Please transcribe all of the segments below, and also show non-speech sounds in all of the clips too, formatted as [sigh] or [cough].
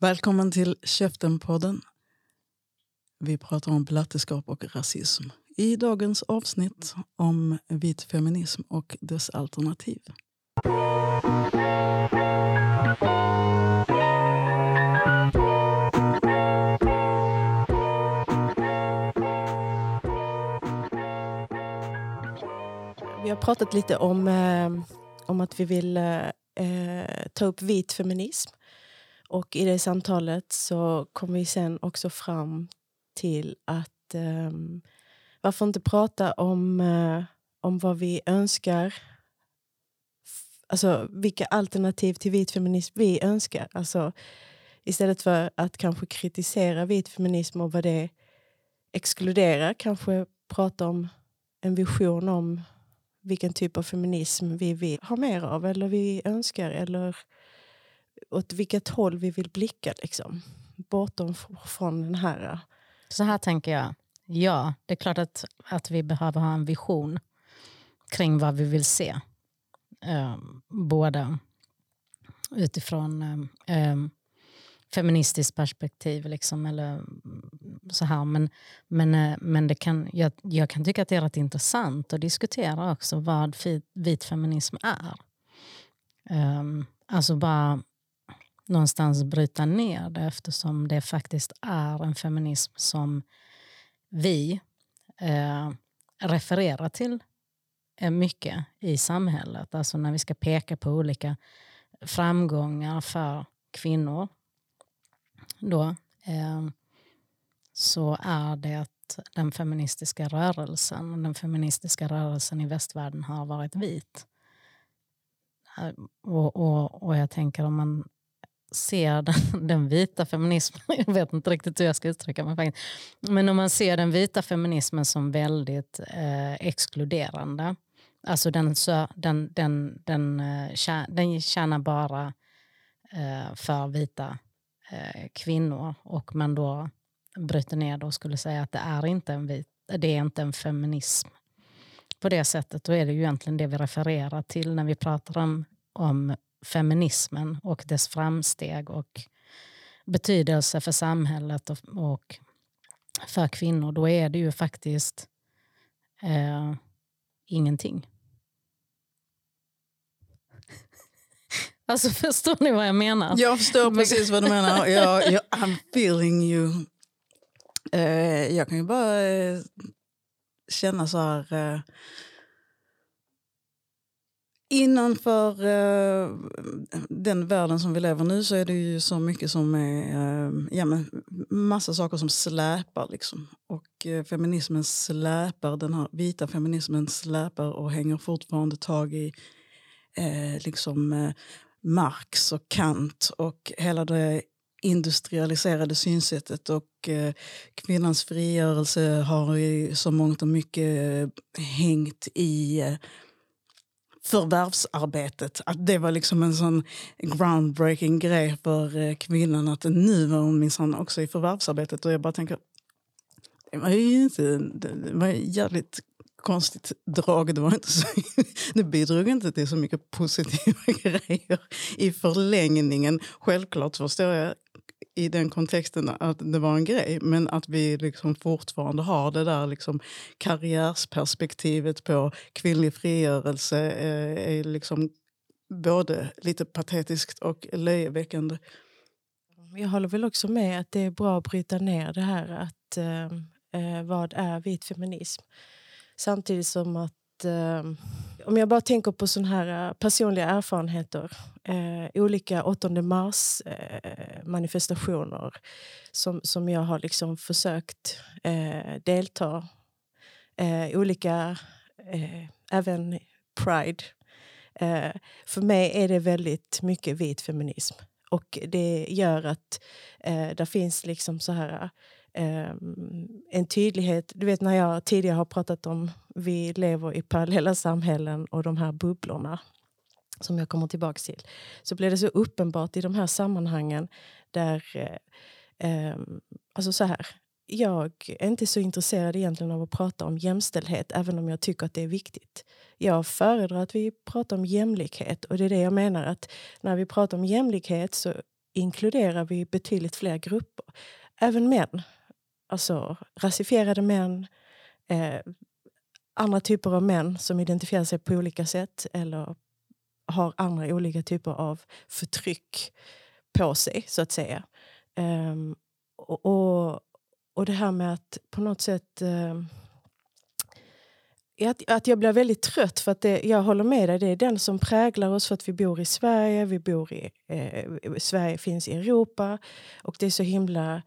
Välkommen till Käften-podden. Vi pratar om blatteskap och rasism. I dagens avsnitt om vit feminism och dess alternativ. Vi har pratat lite om, eh, om att vi vill eh, eh ta upp vit feminism. Och i det samtalet så kom vi sen också fram till att um, varför inte prata om, uh, om vad vi önskar Alltså vilka alternativ till vit feminism vi önskar. Alltså, istället för att kanske kritisera vit feminism och vad det exkluderar, kanske prata om en vision om vilken typ av feminism vi vill ha mer av eller vi önskar eller åt vilket håll vi vill blicka. Liksom. Bortom från den här... Äh, så här tänker jag. Ja, det är klart att, att vi behöver ha en vision kring vad vi vill se. Eh, både utifrån eh, feministiskt perspektiv. Liksom, eller mm, så här. Men, men, eh, men det kan, jag, jag kan tycka att det är rätt intressant att diskutera också vad vit feminism är. Um, alltså bara någonstans bryta ner det eftersom det faktiskt är en feminism som vi eh, refererar till eh, mycket i samhället. Alltså när vi ska peka på olika framgångar för kvinnor då, eh, så är det den feministiska rörelsen. Den feministiska rörelsen i västvärlden har varit vit. Eh, och, och, och jag tänker om man ser den, [laughs] den, vita feminismen, [laughs] jag vet inte riktigt hur jag ska uttrycka mig faktiskt, men om man ser den vita feminismen som väldigt eh, exkluderande, alltså den, den, den, den, eh, den tjänar bara eh, för vita eh, kvinnor och man då bryter ner det och skulle säga att det är inte en, vit, det är inte en feminism. På det sättet, då är det ju egentligen det vi refererar till när vi pratar om, om feminismen och dess framsteg och betydelse för samhället och, och för kvinnor, då är det ju faktiskt eh, ingenting. [laughs] Alltså förstår ni vad jag menar? Jag förstår [laughs] precis vad du menar. Jag, jag, I'm feeling you. Eh, jag kan ju bara eh, känna så här... Eh, Innanför uh, den världen som vi lever nu så är det ju så mycket som är, uh, ja men massa saker som släpar liksom. Och uh, feminismen släpar, den här vita feminismen släpar och hänger fortfarande tag i liksom Marx och Kant och hela det industrialiserade synsättet och eh, kvinnans frigörelse har i så mångt och mycket hängt i förvärvsarbetet. Att det var liksom en sån groundbreaking grej för eh, kvinnan att nu var hon minsann också i förvärvsarbetet. Och jag bara tänker, det var ju inte, det var jävligt konstigt drag. Det, var inte så, [laughs] det bidrog inte till så mycket positiva [laughs] grejer i förlängningen. Självklart förstår jag i den kontexten att det var en grej. Men att vi liksom fortfarande har det där liksom karriärsperspektivet på kvinnlig frigörelse eh, är liksom både lite patetiskt och löjeväckande. Jag håller väl också med att det är bra att bryta ner det här att eh, eh vad är vit feminism? Samtidigt som att eh, om jag bara tänker på såna här eh, personliga erfarenheter, eh, olika 8 mars eh, manifestationer som, som jag har liksom försökt eh, delta eh, olika, eh, även Pride. Eh, för mig är det väldigt mycket vit feminism och det gör att eh, det finns liksom så här eh, en tydlighet. Du vet när jag tidigare har pratat om vi lever i parallella samhällen och de här bubblorna som jag kommer tillbaka till. Så blir det så uppenbart i de här sammanhangen där... Eh, ehm, alltså så här, jag är inte så intresserad egentligen av att prata om jämställdhet även om jag tycker att det är viktigt. Jag föredrar att vi pratar om jämlikhet och det är det jag menar att när vi pratar om jämlikhet så inkluderar vi betydligt fler grupper. Även män. Alltså rasifierade män, eh, andra typer av män som identifierar sig på olika sätt eller har andra olika typer av förtryck på sig, så att säga. Um, och, och, och det här med att på något sätt... Um, att, att jag blir väldigt trött, för att det, jag håller med dig, det är den som präglar oss för att vi bor i Sverige, vi bor i, eh, Sverige finns i Europa och det är så himla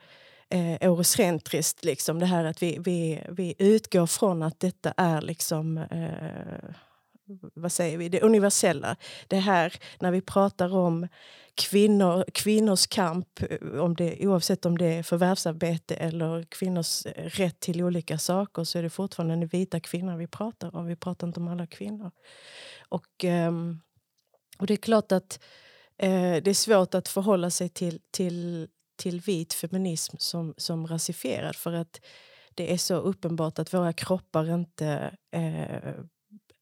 eh, eurocentriskt, liksom, det här att vi, vi, vi utgår från att detta är liksom eh, vad säger vi, det universella. Det här när vi pratar om kvinnor, kvinnors kamp, eh, om det, oavsett om det är förvärvsarbete eller kvinnors eh, rätt till olika saker så är det fortfarande den vita kvinnan vi pratar om. Vi pratar inte om alla kvinnor. Och, ehm, och det är klart att eh, det är svårt att förhålla sig till, till, till vit feminism som, som rasifierad för att det är så uppenbart att våra kroppar inte eh,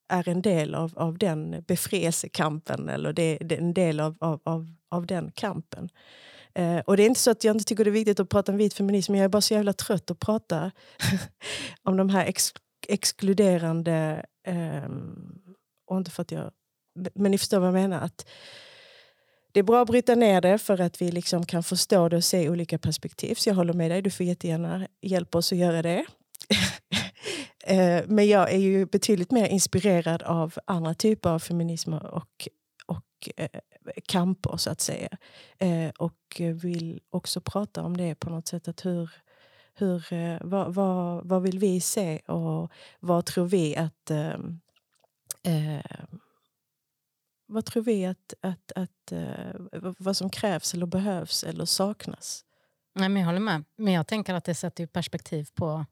är en del av, av den befrielsekampen eller det, det är en del av, av, av, av den kampen. Eh, och det är inte så att jag inte tycker det är viktigt att prata om vit feminism, men jag är bara så jävla trött att prata [laughs] om de här ex, exkluderande... Eh, och inte för att jag... Men ni förstår vad jag menar. Att det är bra att bryta ner det för att vi liksom kan förstå det och se olika perspektiv. Så jag håller med dig, du får jättegärna hjälpa oss att göra det. [laughs] Eh, men jag är ju betydligt mer inspirerad av andra typer av feminism och, och eh, kamper, så att säga. Eh, och vill också prata om det på något sätt. Att hur, hur, eh, vad, vad, vad vill vi se och vad tror vi att eh, eh vad tror vi att, att, att eh, vad som krävs eller behövs eller saknas? Nej, men jag håller med. Men jag tänker att det sätter perspektiv på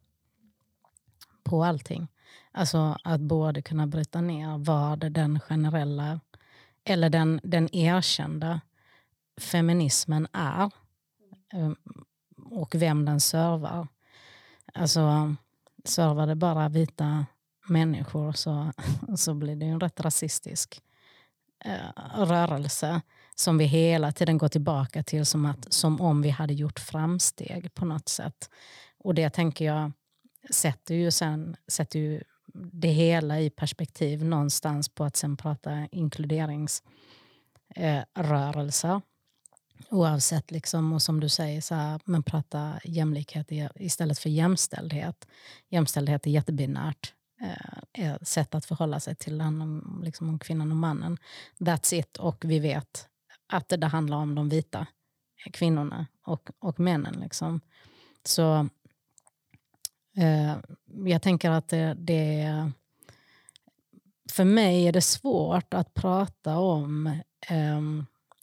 på allting. Alltså att både kunna bryta ner vad den generella eller den, den erkända feminismen är ehm, och vem den servar. Alltså, servar det bara vita människor så, [laughs] så blir det en rätt rasistisk Eh, rörelse som vi hela tiden går tillbaka till som, att, som om vi hade gjort framsteg på något sätt. Och det tänker jag sätter ju sen sätter ju det hela i perspektiv någonstans på att sen prata inkluderingsrörelser. Eh, Oavsett, liksom, och som du säger, så här, men prata jämlikhet istället för jämställdhet. Jämställdhet är jättebinärt. Eh, sätt att förhålla sig till honom, liksom, om kvinnan och mannen. That's it. Och vi vet att det, där handlar om de vita kvinnorna och, och männen. Liksom. Så Eh, jag tänker att det, det, För mig är det svårt att prata om eh,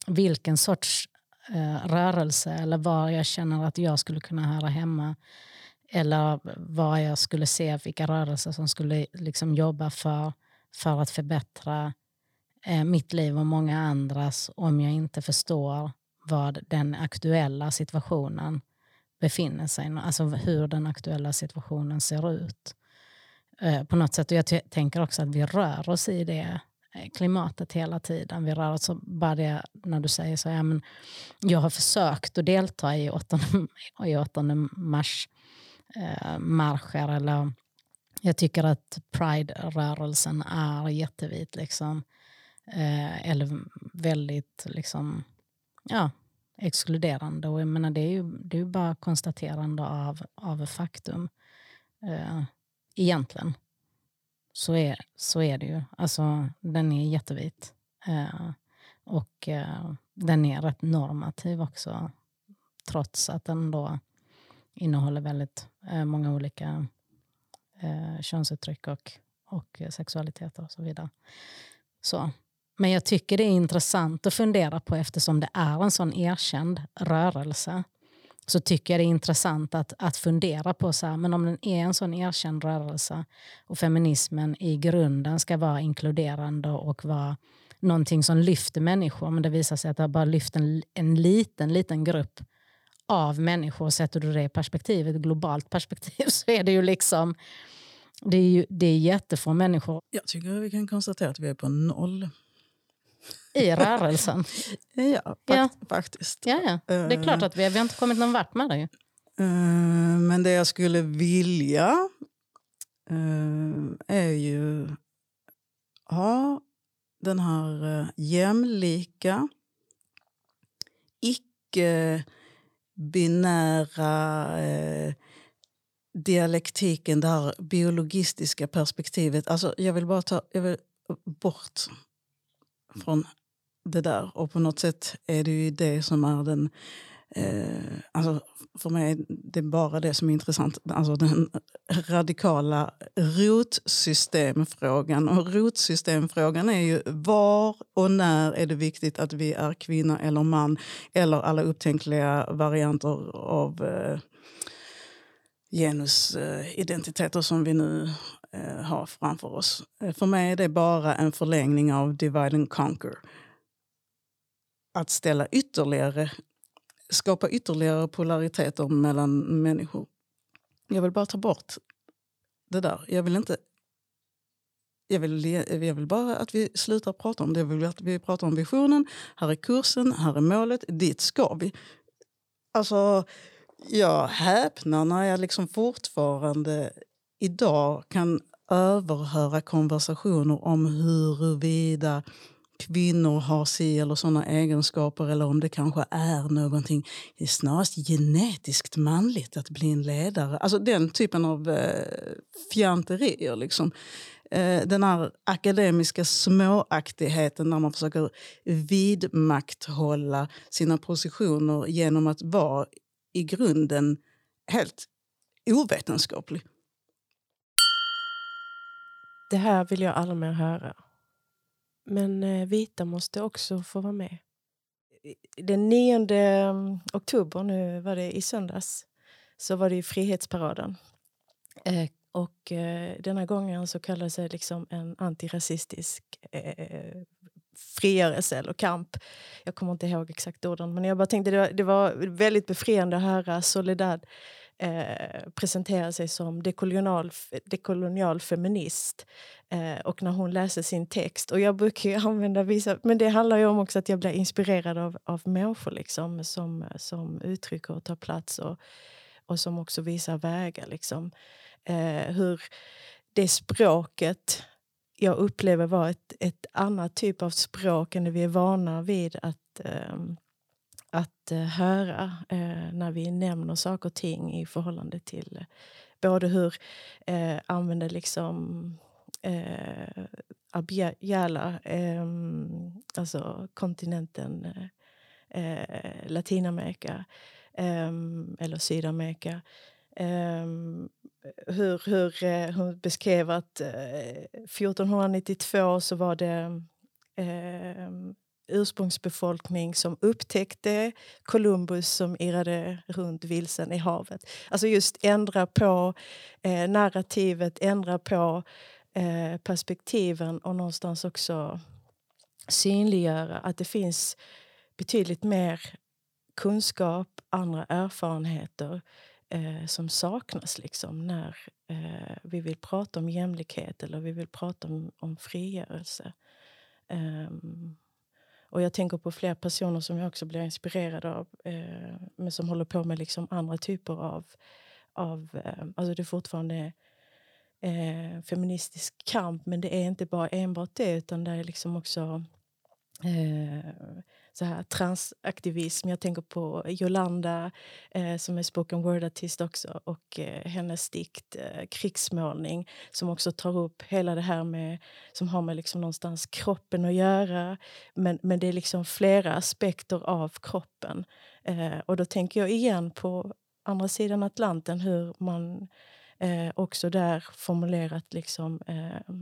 vilken sorts eh, rörelse eller var jag känner att jag skulle kunna höra hemma. Eller vad jag skulle se, vilka rörelser som skulle liksom jobba för, för att förbättra eh, mitt liv och många andras om jag inte förstår vad den aktuella situationen befinner sig, alltså hur den aktuella situationen ser ut. Eh, på något sätt. Och jag tänker också att vi rör oss i det eh, klimatet hela tiden. Vi rör oss bara det när du säger så, ja, men jag har försökt att delta i 8, i 8 mars eh, marscher eller jag tycker att Pride-rörelsen är jättevit. Liksom. Eh, eller väldigt liksom, ja, exkluderande. Och jag menar, det är ju det är bara konstaterande av, av faktum. Eh, egentligen. Så är, så är det ju. Alltså, den är jättevit. Eh, och eh, den är rätt normativ också. Trots att den då innehåller väldigt eh, många olika eh, könsuttryck och, och eh, sexualiteter och så vidare. Så. Men jag tycker det är intressant att fundera på eftersom det är en sån erkänd rörelse. Så tycker jag det är intressant att, att fundera på så här, men om den är en sån erkänd rörelse och feminismen i grunden ska vara inkluderande och vara någonting som lyfter människor. Men det visar sig att det har bara lyft en, en liten, liten grupp av människor. Sätter du det i perspektiv, ett globalt perspektiv [laughs] så är det ju liksom det är, ju, det är jättefå människor. Jag tycker vi kan konstatera att vi är på noll i rörelsen. [laughs] Ja, fakt Ja. faktiskt. Ja, ja. Det är klart att vi, vi har inte kommit någon vart med det. ju. Eh, Men det jag skulle vilja eh, är ju ha den här eh, jämlika, binära eh, dialektiken, det här biologistiska perspektivet. Alltså, jag vill bara ta jag vill bort från det där. Och på något sätt är det ju det som är den... Eh, alltså för mig är det bara det som är intressant. Alltså den radikala rotsystemfrågan. Och rotsystemfrågan är ju var och när är det viktigt att vi är kvinna eller man eller alla upptänkliga varianter av eh, genusidentiteter som vi nu eh, har framför oss. Eh, För mig är det bara en förlängning av divide and conquer. Att ställa ytterligare, skapa ytterligare polariteter mellan människor. Jag vill bara ta bort det där. Jag vill inte... Jag vill, jag vill bara att vi slutar prata om det. Jag vill att vi pratar om visionen. Här är kursen, här är målet. Dit ska vi. Alltså, jag häpnar när jag liksom fortfarande idag kan överhöra konversationer om huruvida kvinnor har si eller såna egenskaper eller om det kanske är någonting det är snarast genetiskt manligt att bli en ledare. Alltså den typen av eh, fjanterier. Liksom. Eh, den här akademiska småaktigheten när man försöker vidmakthålla sina positioner genom att vara i grunden helt ovetenskaplig. Det här vill jag aldrig mer höra. Men eh, vita måste också få vara med. Den 9 mm, oktober, nu var det i söndags, så var det ju Frihetsparaden. Eh, och eh, denna gången så kallades det liksom en antirasistisk eh, frigörelse eller kamp. Jag kommer inte ihåg exakt orden, men jag bara tänkte det var, det var väldigt befriande att höra Soledad eh, sig som dekolonial, dekolonial feminist. Eh, och när hon läser sin text. Och jag brukar ju [laughs] använda vissa... Men det handlar ju om också att jag blir inspirerad av, av människor liksom, som, som uttrycker och tar plats och, och som också visar vägar. Liksom. Eh, hur det språket jag upplever var ett, ett annat typ av språk än det vi är vana vid att, eh, att eh, höra eh, när vi nämner saker och ting i förhållande till eh, både hur eh, använder liksom eh, Abjala, eh, alltså kontinenten eh, Latinamerika eh, eller Sydamerika. Eh, hur, hur hon beskrev att eh, 1492 så var det eh, ursprungsbefolkning som upptäckte Columbus som irrade runt vilsen i havet. Alltså just ändra på eh, narrativet, ändra på eh, perspektiven och någonstans också synliggöra att det finns betydligt mer kunskap, andra erfarenheter eh, som saknas liksom, när eh, vi vill prata om jämlikhet eller vi vill prata om, om frigörelse. Um, och jag tänker på fler personer som jag också blir inspirerad av eh, men som håller på med liksom andra typer av... av eh, alltså det är fortfarande eh, feministisk kamp men det är inte bara enbart det utan det är liksom också eh, så här transaktivism. Jag tänker på Jolanda eh, som är spoken word-artist också och eh, hennes dikt eh, Krigsmålning som också tar upp hela det här med som har med liksom någonstans kroppen att göra. Men, men det är liksom flera aspekter av kroppen. Eh, och då tänker jag igen på andra sidan Atlanten hur man eh, också där formulerat liksom eh,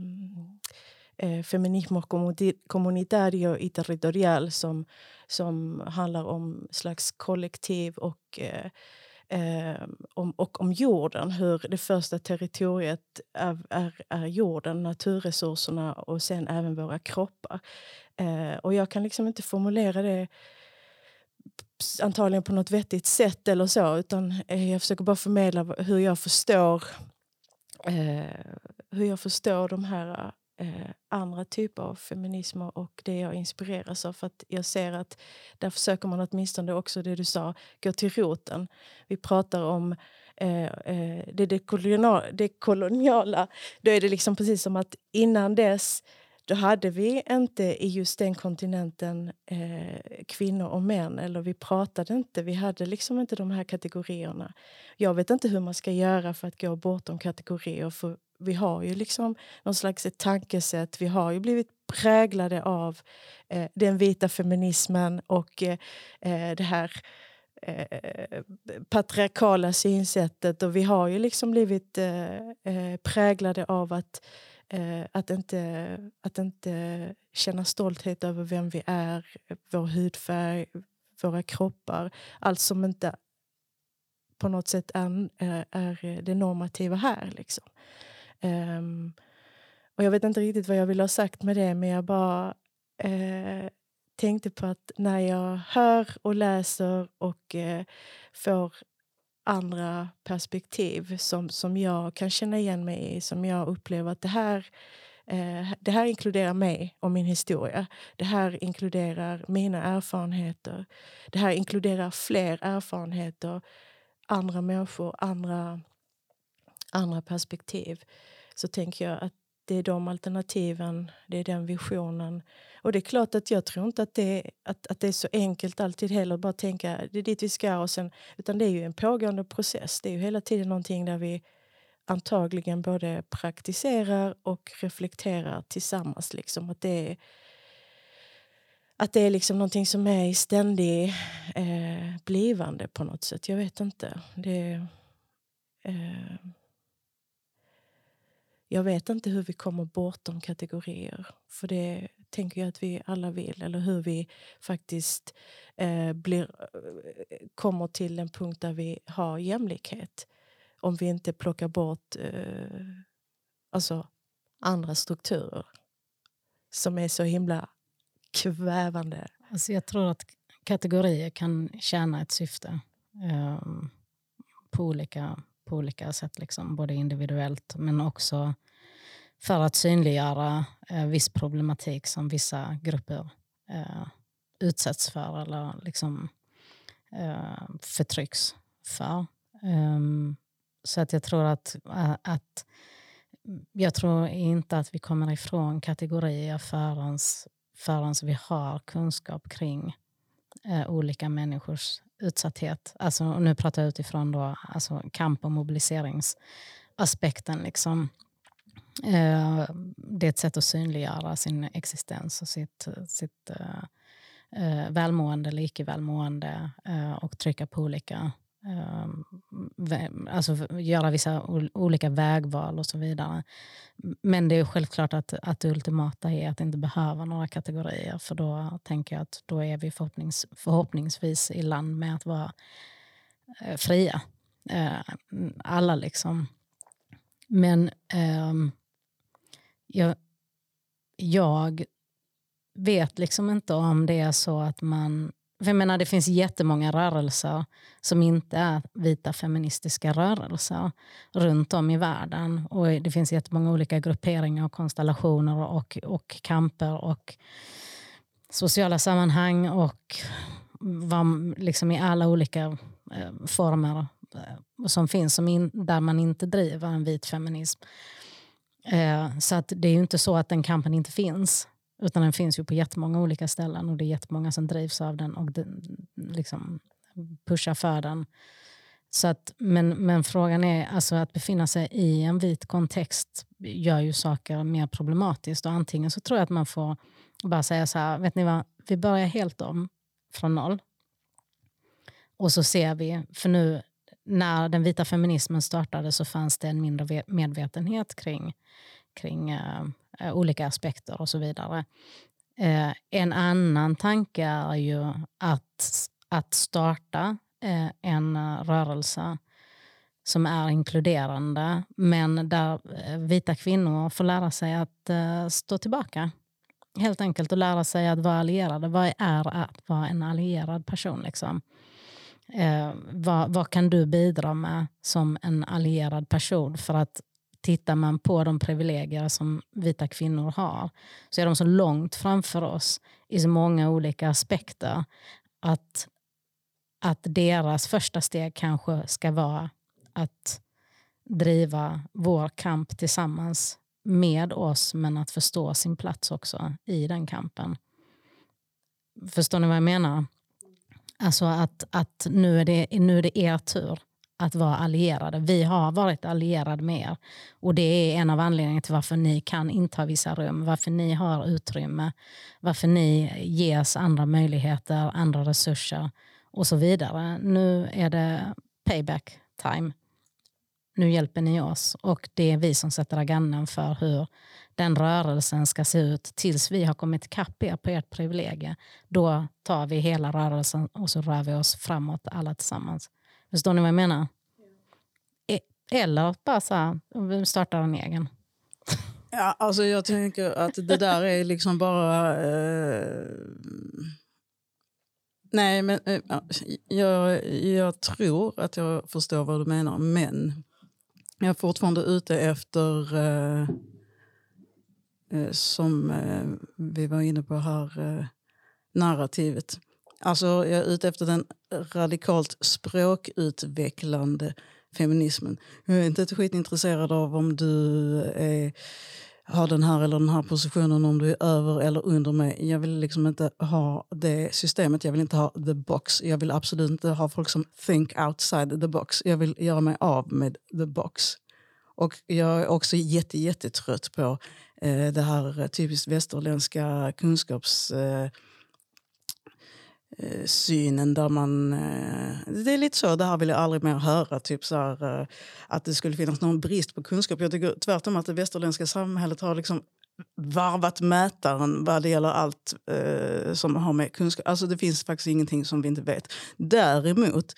eh, feminismo community- comunitario y territorial som, som handlar om slags kollektiv och, eh, eh, om, och om jorden. Hur det första territoriet är, är, är jorden, naturresurserna och sen även våra kroppar. Eh, och jag kan liksom inte formulera det antagligen på något vettigt sätt eller så utan eh, jag försöker bara förmedla hur jag förstår eh, hur jag förstår de här eh, andra typer av feminismer och det jag inspireras av. För att jag ser att där försöker man åtminstone också det du sa, gå till roten. Vi pratar om eh, eh, det, det, koloniala, det koloniala. Då är det liksom precis som att innan dess då hade vi inte i just den kontinenten eh, kvinnor och män. Eller vi pratade inte, vi hade liksom inte de här kategorierna. Jag vet inte hur man ska göra för att gå bortom kategorier. För vi har ju liksom någon slags ett tankesätt. Vi har ju blivit präglade av eh, den vita feminismen och eh, eh, det här eh, patriarkala synsättet. Och vi har ju liksom blivit eh, eh, präglade av att Eh, att, inte, att inte känna stolthet över vem vi är, vår hudfärg, våra kroppar. Allt som inte på något sätt är, eh, är det normativa här. Liksom. Um, och Jag vet inte riktigt vad jag ville ha sagt med det men jag bara eh, tänkte på att när jag hör och läser och eh, får andra perspektiv som, som jag kan känna igen mig i. Som jag upplever att det här, eh, det här inkluderar mig och min historia. Det här inkluderar mina erfarenheter. Det här inkluderar fler erfarenheter, andra människor, andra, andra perspektiv. Så tänker jag att det är de alternativen, det är den visionen. Och det är klart att jag tror inte att det, att, att det är så enkelt alltid heller. Bara tänka det är dit vi ska. Och sen, utan det är ju en pågående process. Det är ju hela tiden någonting där vi antagligen både praktiserar och reflekterar tillsammans. Liksom. Att det är, att det är liksom någonting som är i ständig eh, blivande på något sätt. Jag vet inte. Det, eh, jag vet inte hur vi kommer bortom kategorier. För det tänker jag att vi alla vill. Eller hur vi faktiskt eh, blir, eh, kommer till en punkt där vi har jämlikhet. Om vi inte plockar bort eh, alltså andra strukturer som är så himla kvävande. Alltså jag tror att kategorier kan tjäna ett syfte eh, på olika på olika sätt, liksom, både individuellt men också för att synliggöra eh, viss problematik som vissa grupper eh, utsätts för eller liksom, eh, förtrycks för. Um, så att jag tror att, eh, att jag tror inte att vi kommer ifrån kategorier förrän, förrän vi har kunskap kring eh, olika människors utsatthet. Alltså, nu pratar jag utifrån då, alltså kamp och mobiliseringsaspekten. Liksom. Eh, det är ett sätt att synliggöra sin existens och sitt, sitt eh, eh, välmående eller icke välmående och trycka på olika alltså göra vissa olika vägval och så vidare. Men det är självklart att, att det ultimata är att inte behöva några kategorier för då tänker jag att då är vi förhoppnings, förhoppningsvis i land med att vara fria. Alla liksom. Men um, jag, jag vet liksom inte om det är så att man för jag menar, det finns jättemånga rörelser som inte är vita feministiska rörelser runt om i världen. Och Det finns jättemånga olika grupperingar och konstellationer och, och kamper och sociala sammanhang och vad, liksom i alla olika eh, former eh, som finns som in, där man inte driver en vit feminism. Eh, så att det är ju inte så att den kampen inte finns. Utan den finns ju på jättemånga olika ställen och det är jättemånga som drivs av den och den, liksom pushar för den. Så att, men, men frågan är, alltså att befinna sig i en vit kontext gör ju saker mer problematiskt. Och antingen så tror jag att man får bara säga så här, vet ni vad, vi börjar helt om från noll. Och så ser vi, för nu när den vita feminismen startade så fanns det en mindre medvetenhet kring, kring uh, olika aspekter och så vidare. Uh, en annan tanke är ju att, att starta uh, en rörelse som är inkluderande men där vita kvinnor får lära sig att stå tillbaka. Helt enkelt att lära sig att vara allierade. Vad är att vara en allierad person? Liksom? Eh, vad, vad, kan du bidra med som en allierad person för att tittar man på de privilegier som vita kvinnor har så är de så långt framför oss i så många olika aspekter att, att deras första steg kanske ska vara att driva vår kamp tillsammans med oss men att förstå sin plats också i den kampen. Förstår ni vad jag menar? Alltså att, att nu, är det, nu är det er tur att vara allierade. Vi har varit allierade med er. Och det är en av anledningarna till varför ni kan inta vissa rum, varför ni har utrymme, varför ni ges andra möjligheter, andra resurser och så vidare. Nu är det payback time. Nu hjälper ni oss och det är vi som sätter agendan för hur den rörelsen ska se ut tills vi har kommit ikapp er på ert privilegie. Då tar vi hela rörelsen och så rör vi oss framåt alla tillsammans. Förstår ni vad jag menar? E- eller bara så här, vi startar en egen. Ja, alltså jag tänker att det där är liksom bara... Eh, nej, men eh, jag, jag tror att jag förstår vad du menar, men jag är fortfarande ute efter, eh, eh, som eh, vi var inne på här, eh, narrativet. Alltså jag är ute efter den radikalt språkutvecklande feminismen. Jag är inte ett skit intresserad av om du är, har den här eller den här positionen, om du är över eller under mig. Jag vill liksom inte ha det systemet, jag vill inte ha the box. Jag vill absolut inte ha folk som think outside the box. Jag vill göra mig av med the box. Och jag är också jätte, jättetrött på eh, det här typiskt västerländska kunskaps... Eh, Eh, synen där man... Eh, det är lite så, det här vill jag aldrig mer höra. Typ så här, eh, att det skulle finnas någon brist på kunskap. Jag tycker tvärtom att det västerländska samhället har liksom varvat mätaren vad det gäller allt eh, som har med kunskap. Alltså det finns faktiskt ingenting som vi inte vet. Däremot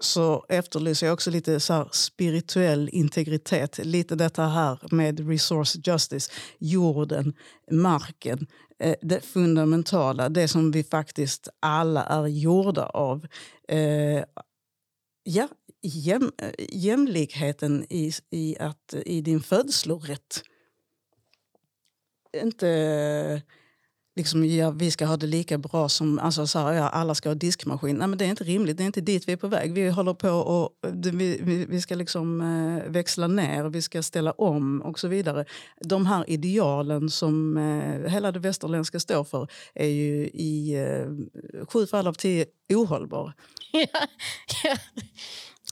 så efterlyser jag också lite så spirituell integritet. Lite detta här med resource justice, jorden, marken, eh, det fundamentala, det som vi faktiskt alla är gjorda av. Eh, ja, jäm, jämlikheten i, i, att, i din födslorätt. Inte liksom, ja, vi ska ha det lika bra som alltså, så här, ja, alla ska ha diskmaskin. Nej, men det är inte rimligt, det är inte dit vi är på väg. Vi håller på och vi, vi, vi ska liksom eh, växla ner, vi ska ställa om och så vidare. De här idealen som eh, hela det västerländska står för är ju i eh, sju fall av tio ohållbar. [laughs]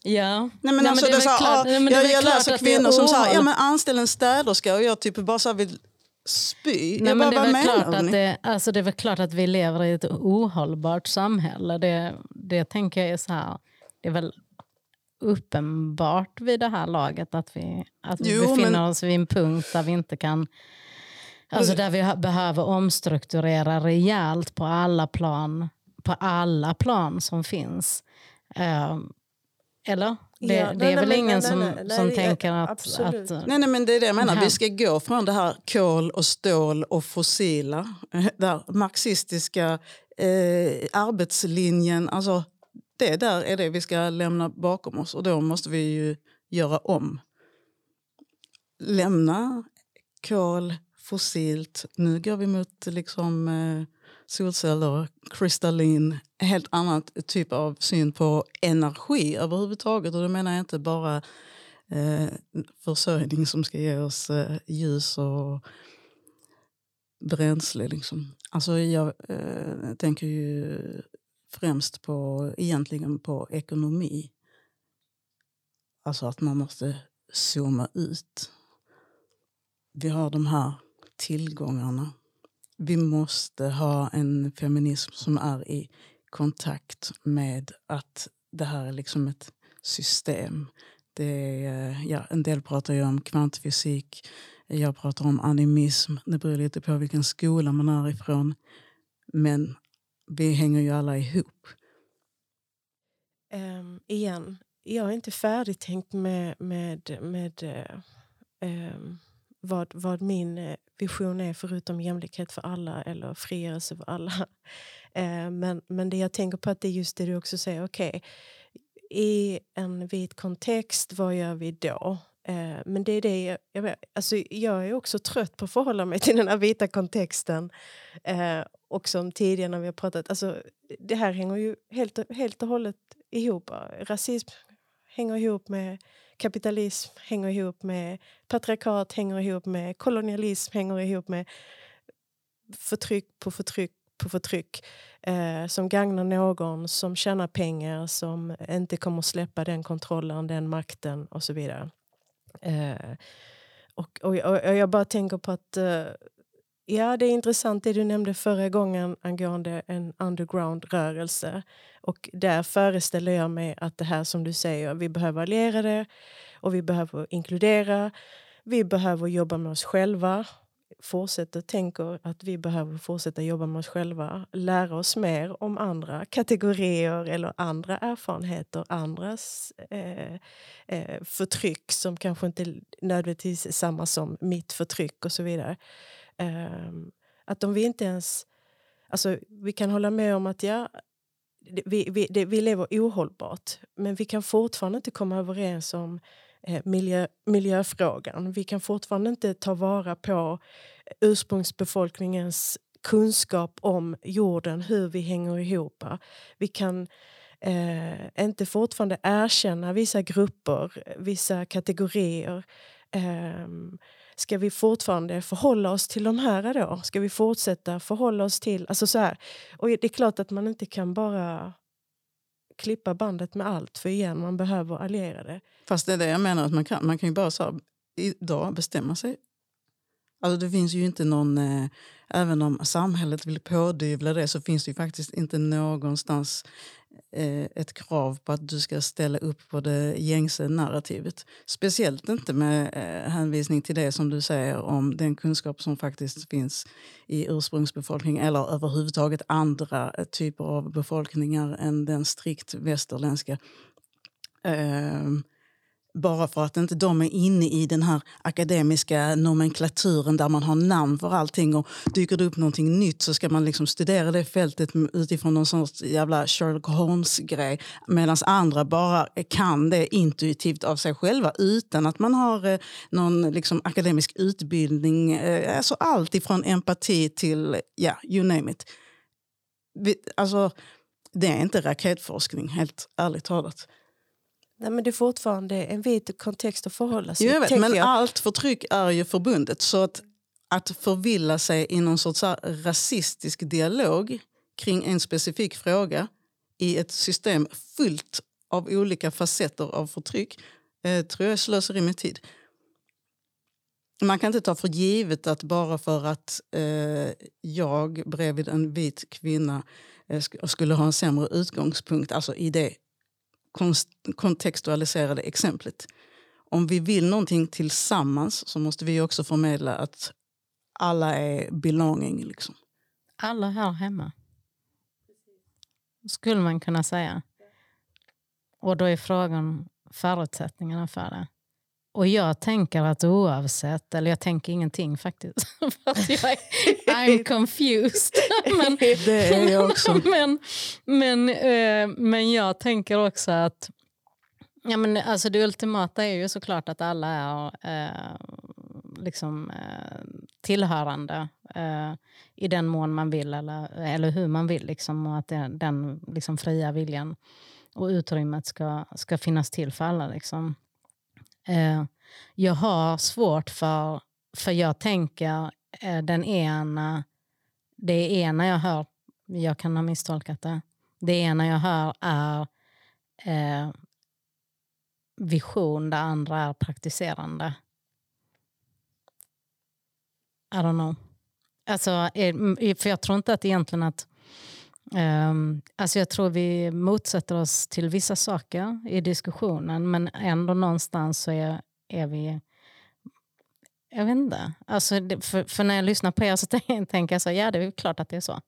Ja. Nej, men Nej, alltså, men det är det, så, klart, ja, jag, jag läser kvinnor som säger ja, anställ en städerska och jag typ bara så vill spy. Nej, men det, är klart att det, alltså det är väl klart att vi lever i ett ohållbart samhälle. Det, det tänker jag är så här. Det är väl uppenbart vid det här laget att vi, att vi jo, befinner men... oss vid en punkt där vi inte kan Alltså där vi behöver omstrukturera rejält på alla plan, på alla plan som finns. Uh, eller? Det, ja, det är väl nej, ingen nej, som, nej, som tänker att, att... Nej, nej, men det är det jag menar. Vi ska gå från det här kol och stål och fossila, [laughs] där marxistiska eh, arbetslinjen. Alltså, det där är det vi ska lämna bakom oss och då måste vi ju göra om. Lämna kol, fossilt. Nu går vi mot liksom... Eh, solceller, kristallin, helt annan typ av syn på energi överhuvudtaget. Och då menar jag inte bara eh, försörjning som ska ge oss eh, ljus och bränsle. Liksom. Alltså jag eh, tänker ju främst på, egentligen på ekonomi. Alltså att man måste zooma ut. Vi har de här tillgångarna vi måste ha en feminism som är i kontakt med att det här är liksom ett system. Det är, eh, ja, en del pratar ju om kvantfysik, jag pratar om animism. Det beror lite på vilken skola man är ifrån. Men vi hänger ju alla ihop. Um, igen, jag är inte färdigtänkt med, med, med um, vad, vad min eh, vision är förutom jämlikhet för alla eller frigörelse för alla. [laughs] Eh, men, men det jag tänker på att det är just det du också säger. Okej, okay, i en vit kontext, vad gör vi då? Eh, men det är det jag, jag, alltså jag är också trött på att förhålla mig till den här vita kontexten. Eh, och som tidigare när vi har pratat, alltså, det här hänger ju helt, helt och hållet ihop. Rasism hänger ihop med kapitalism, hänger ihop med patriarkat, hänger ihop med kolonialism, hänger ihop med förtryck på förtryck på förtryck eh, som gagnar någon, som tjänar pengar, som inte kommer släppa den kontrollen, den makten och så vidare. Eh, och, och, och, jag bara tänker på att eh, Ja, det är intressant det du nämnde förra gången angående en underground-rörelse. Och där föreställer jag mig att det här som du säger, vi behöver allierade och vi behöver inkludera. Vi behöver jobba med oss själva. Fortsätter tänker att vi behöver fortsätta jobba med oss själva. Lära oss mer om andra kategorier eller andra erfarenheter, andras eh, eh, förtryck som kanske inte nödvändigtvis är samma som mitt förtryck och så vidare. Ehm, att om vi inte ens... Alltså, vi kan hålla med om att ja, vi, vi, det, vi lever ohållbart men vi kan fortfarande inte komma överens om eh, miljö, miljöfrågan. Vi kan fortfarande inte ta vara på eh, ursprungsbefolkningens kunskap om jorden, hur vi hänger ihop. Vi kan eh, inte fortfarande erkänna vissa grupper, vissa kategorier. Eh, Ska vi fortfarande förhålla oss till de här då? Ska vi fortsätta förhålla oss till... Alltså så här. Och det är klart att man inte kan bara klippa bandet med allt för igen, man behöver allierade. Fast det är det jag menar att man kan. Man kan ju bara så här, idag bestämma sig. Alltså det finns ju inte någon... Eh, även om samhället vill pådyvla det så finns det ju faktiskt inte någonstans Eh, ett krav på att du ska ställa upp på det gängse narrativet. Speciellt inte med eh, hänvisning till det som du säger om den kunskap som faktiskt finns i ursprungsbefolkningen eller överhuvudtaget andra eh, typer av befolkningar än den strikt västerländska. Ehm, bara för att inte de är inne i den här akademiska nomenklaturen där man har namn för allting och dyker det upp någonting nytt så ska man liksom studera det fältet utifrån någon sorts jävla Sherlock Holmes-grej medan andra bara kan det intuitivt av sig själva utan att man har eh, någon liksom akademisk utbildning. Eh, alltså allt ifrån empati till, ja, you name it. Alltså, det är inte raketforskning, helt ärligt talat. Nej, men det är fortfarande en vit kontext att förhålla sig till. Men jag. allt förtryck är ju förbundet. Så att, att förvilla sig i någon sorts rasistisk dialog kring en specifik fråga i ett system fullt av olika facetter av förtryck eh, tror jag är slöseri med tid. Man kan inte ta för givet att bara för att eh, jag bredvid en vit kvinna eh, skulle ha en sämre utgångspunkt, alltså i det kontextualiserade exemplet. Om vi vill någonting tillsammans så måste vi också förmedla att alla är belonging. Liksom. Alla här hemma. Skulle man kunna säga. Och då är frågan förutsättningarna för det. Och jag tänker att oavsett, eller jag tänker ingenting faktiskt. [laughs] för att jag är, I'm [laughs] confused. [laughs] men, det är jag också. men, men, eh, men jag tänker också att ja, men, alltså det ultimata är ju såklart att alla är eh, liksom, eh, tillhörande eh, i den mån man vill eller, eller hur man vill. Liksom, och att det, den liksom, fria viljan och utrymmet ska, ska finnas till för alla. Liksom. Eh, jag har svårt för, för jag tänker eh, den ena, det ena jag hör, jag kan ha misstolkat det, det ena jag hör är eh, vision, det andra är praktiserande. I don't know. Alltså, eh, för jag tror inte att egentligen att Um, alltså jag tror vi motsätter oss till vissa saker i diskussionen men ändå någonstans så är, är vi... Jag vet inte. Alltså, för, för, när jag lyssnar på er så [laughs] tänker jag så ja det är klart att det är så.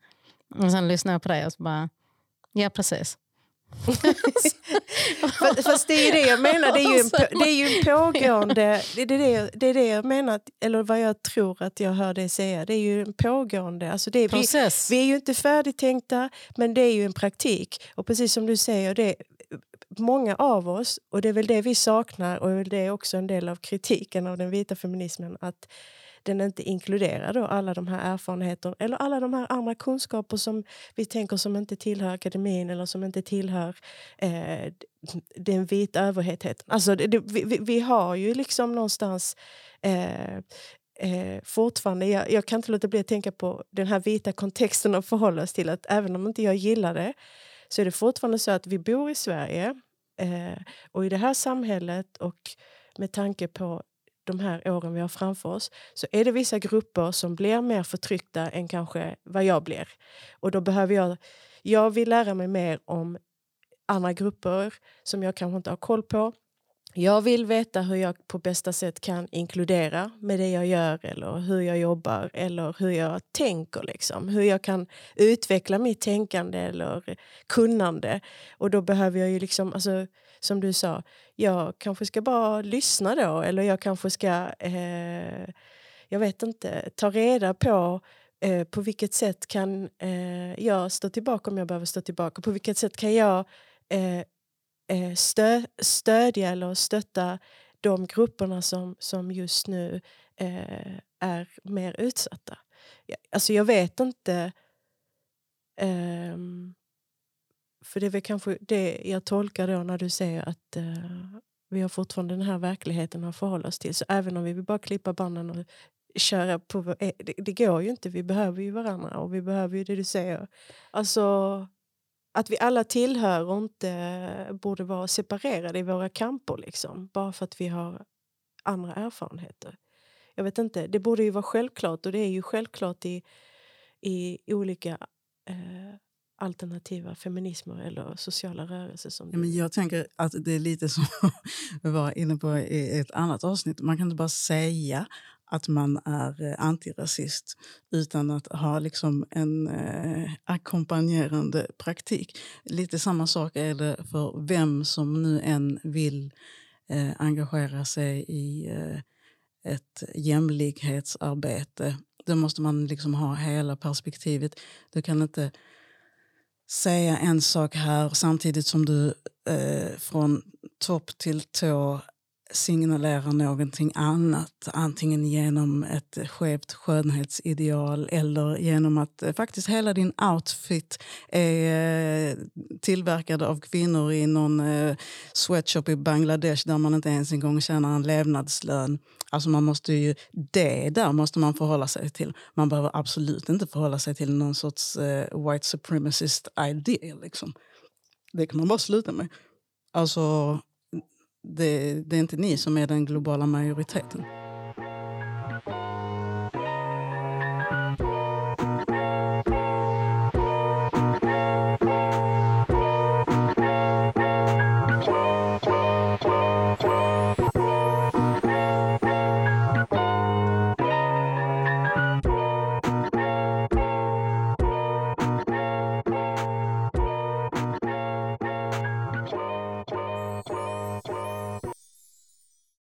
Och sen lyssnar jag på dig och så bara, ja precis. Fast det är ju det jag menar, det är ju en, det är ju en [laughs] pågående... Det är det, det är det jag menar, eller vad jag tror att jag hör dig säga. Det är ju en pågående... Alltså det är. Vi, vi är ju inte färdigtänkta, men det är ju en praktik. Och precis som du säger, det, många av oss, och det är väl det vi saknar och det är också en del av kritiken av den vita feminismen, att den inte inkluderar då alla de här erfarenheterna eller alla de här andra kunskaper som vi tänker som inte tillhör akademin eller som inte tillhör eh, den vita överheten. Alltså, det, det, vi, vi, har ju liksom någonstans eh, eh, fortfarande, jag, jag, kan inte låta bli att tänka på den här vita kontexten och förhålla oss till att även om inte jag gillar det så är det fortfarande så att vi bor i Sverige eh, och i det här samhället och med tanke på de här åren vi har framför oss så är det vissa grupper som blir mer förtryckta än kanske vad jag blir. Och då behöver jag... Jag vill lära mig mer om andra grupper som jag kanske inte har koll på. Jag vill veta hur jag på bästa sätt kan inkludera med det jag gör eller hur jag jobbar eller hur jag tänker. Liksom. Hur jag kan utveckla mitt tänkande eller kunnande. Och då behöver jag ju liksom, alltså, som du sa, jag kanske ska bara lyssna då eller jag kanske ska, eh, jag vet inte, ta reda på eh, på vilket sätt kan eh, jag stå tillbaka om jag behöver stå tillbaka? På vilket sätt kan jag eh, eh stö, stödja eller stötta de grupperna som, som just nu eh, är mer utsatta. Alltså jag vet inte... Um, för det är väl kanske det jag tolkar då när du säger att eh, vi har fortfarande den här verkligheten att förhålla oss till. Så även om vi vill bara klippa banden och köra på... E-, det, det går ju inte. Vi behöver ju varandra och vi behöver ju det du säger. Alltså att vi alla tillhör och inte borde vara separerade i våra kamper liksom, bara för att vi har andra erfarenheter. Jag vet inte, det borde ju vara självklart och det är ju självklart i, i olika eh, alternativa feminismer eller sociala rörelser. Som ja, men jag tänker att det är lite som [laughs] vi var inne på i ett annat avsnitt. Man kan inte bara säga att man är eh, antirasist utan att ha liksom en eh, ackompanjerande praktik. Lite samma sak är det för vem som nu än vill eh, engagera sig i eh, ett jämlikhetsarbete. Då måste man liksom ha hela perspektivet. Du kan inte säga en sak här samtidigt som du eh, från topp till tå signalerar någonting annat. Antingen genom ett skevt skönhetsideal eller genom att eh, faktiskt hela din outfit är eh, tillverkad av kvinnor i någon eh, sweatshop i Bangladesh där man inte ens en gång tjänar en levnadslön. Alltså man måste ju, det där måste man förhålla sig till. Man behöver absolut inte förhålla sig till någon sorts white supremacist idea. Liksom. Det kan man bara sluta med. Alltså det, det är inte ni som är den globala majoriteten.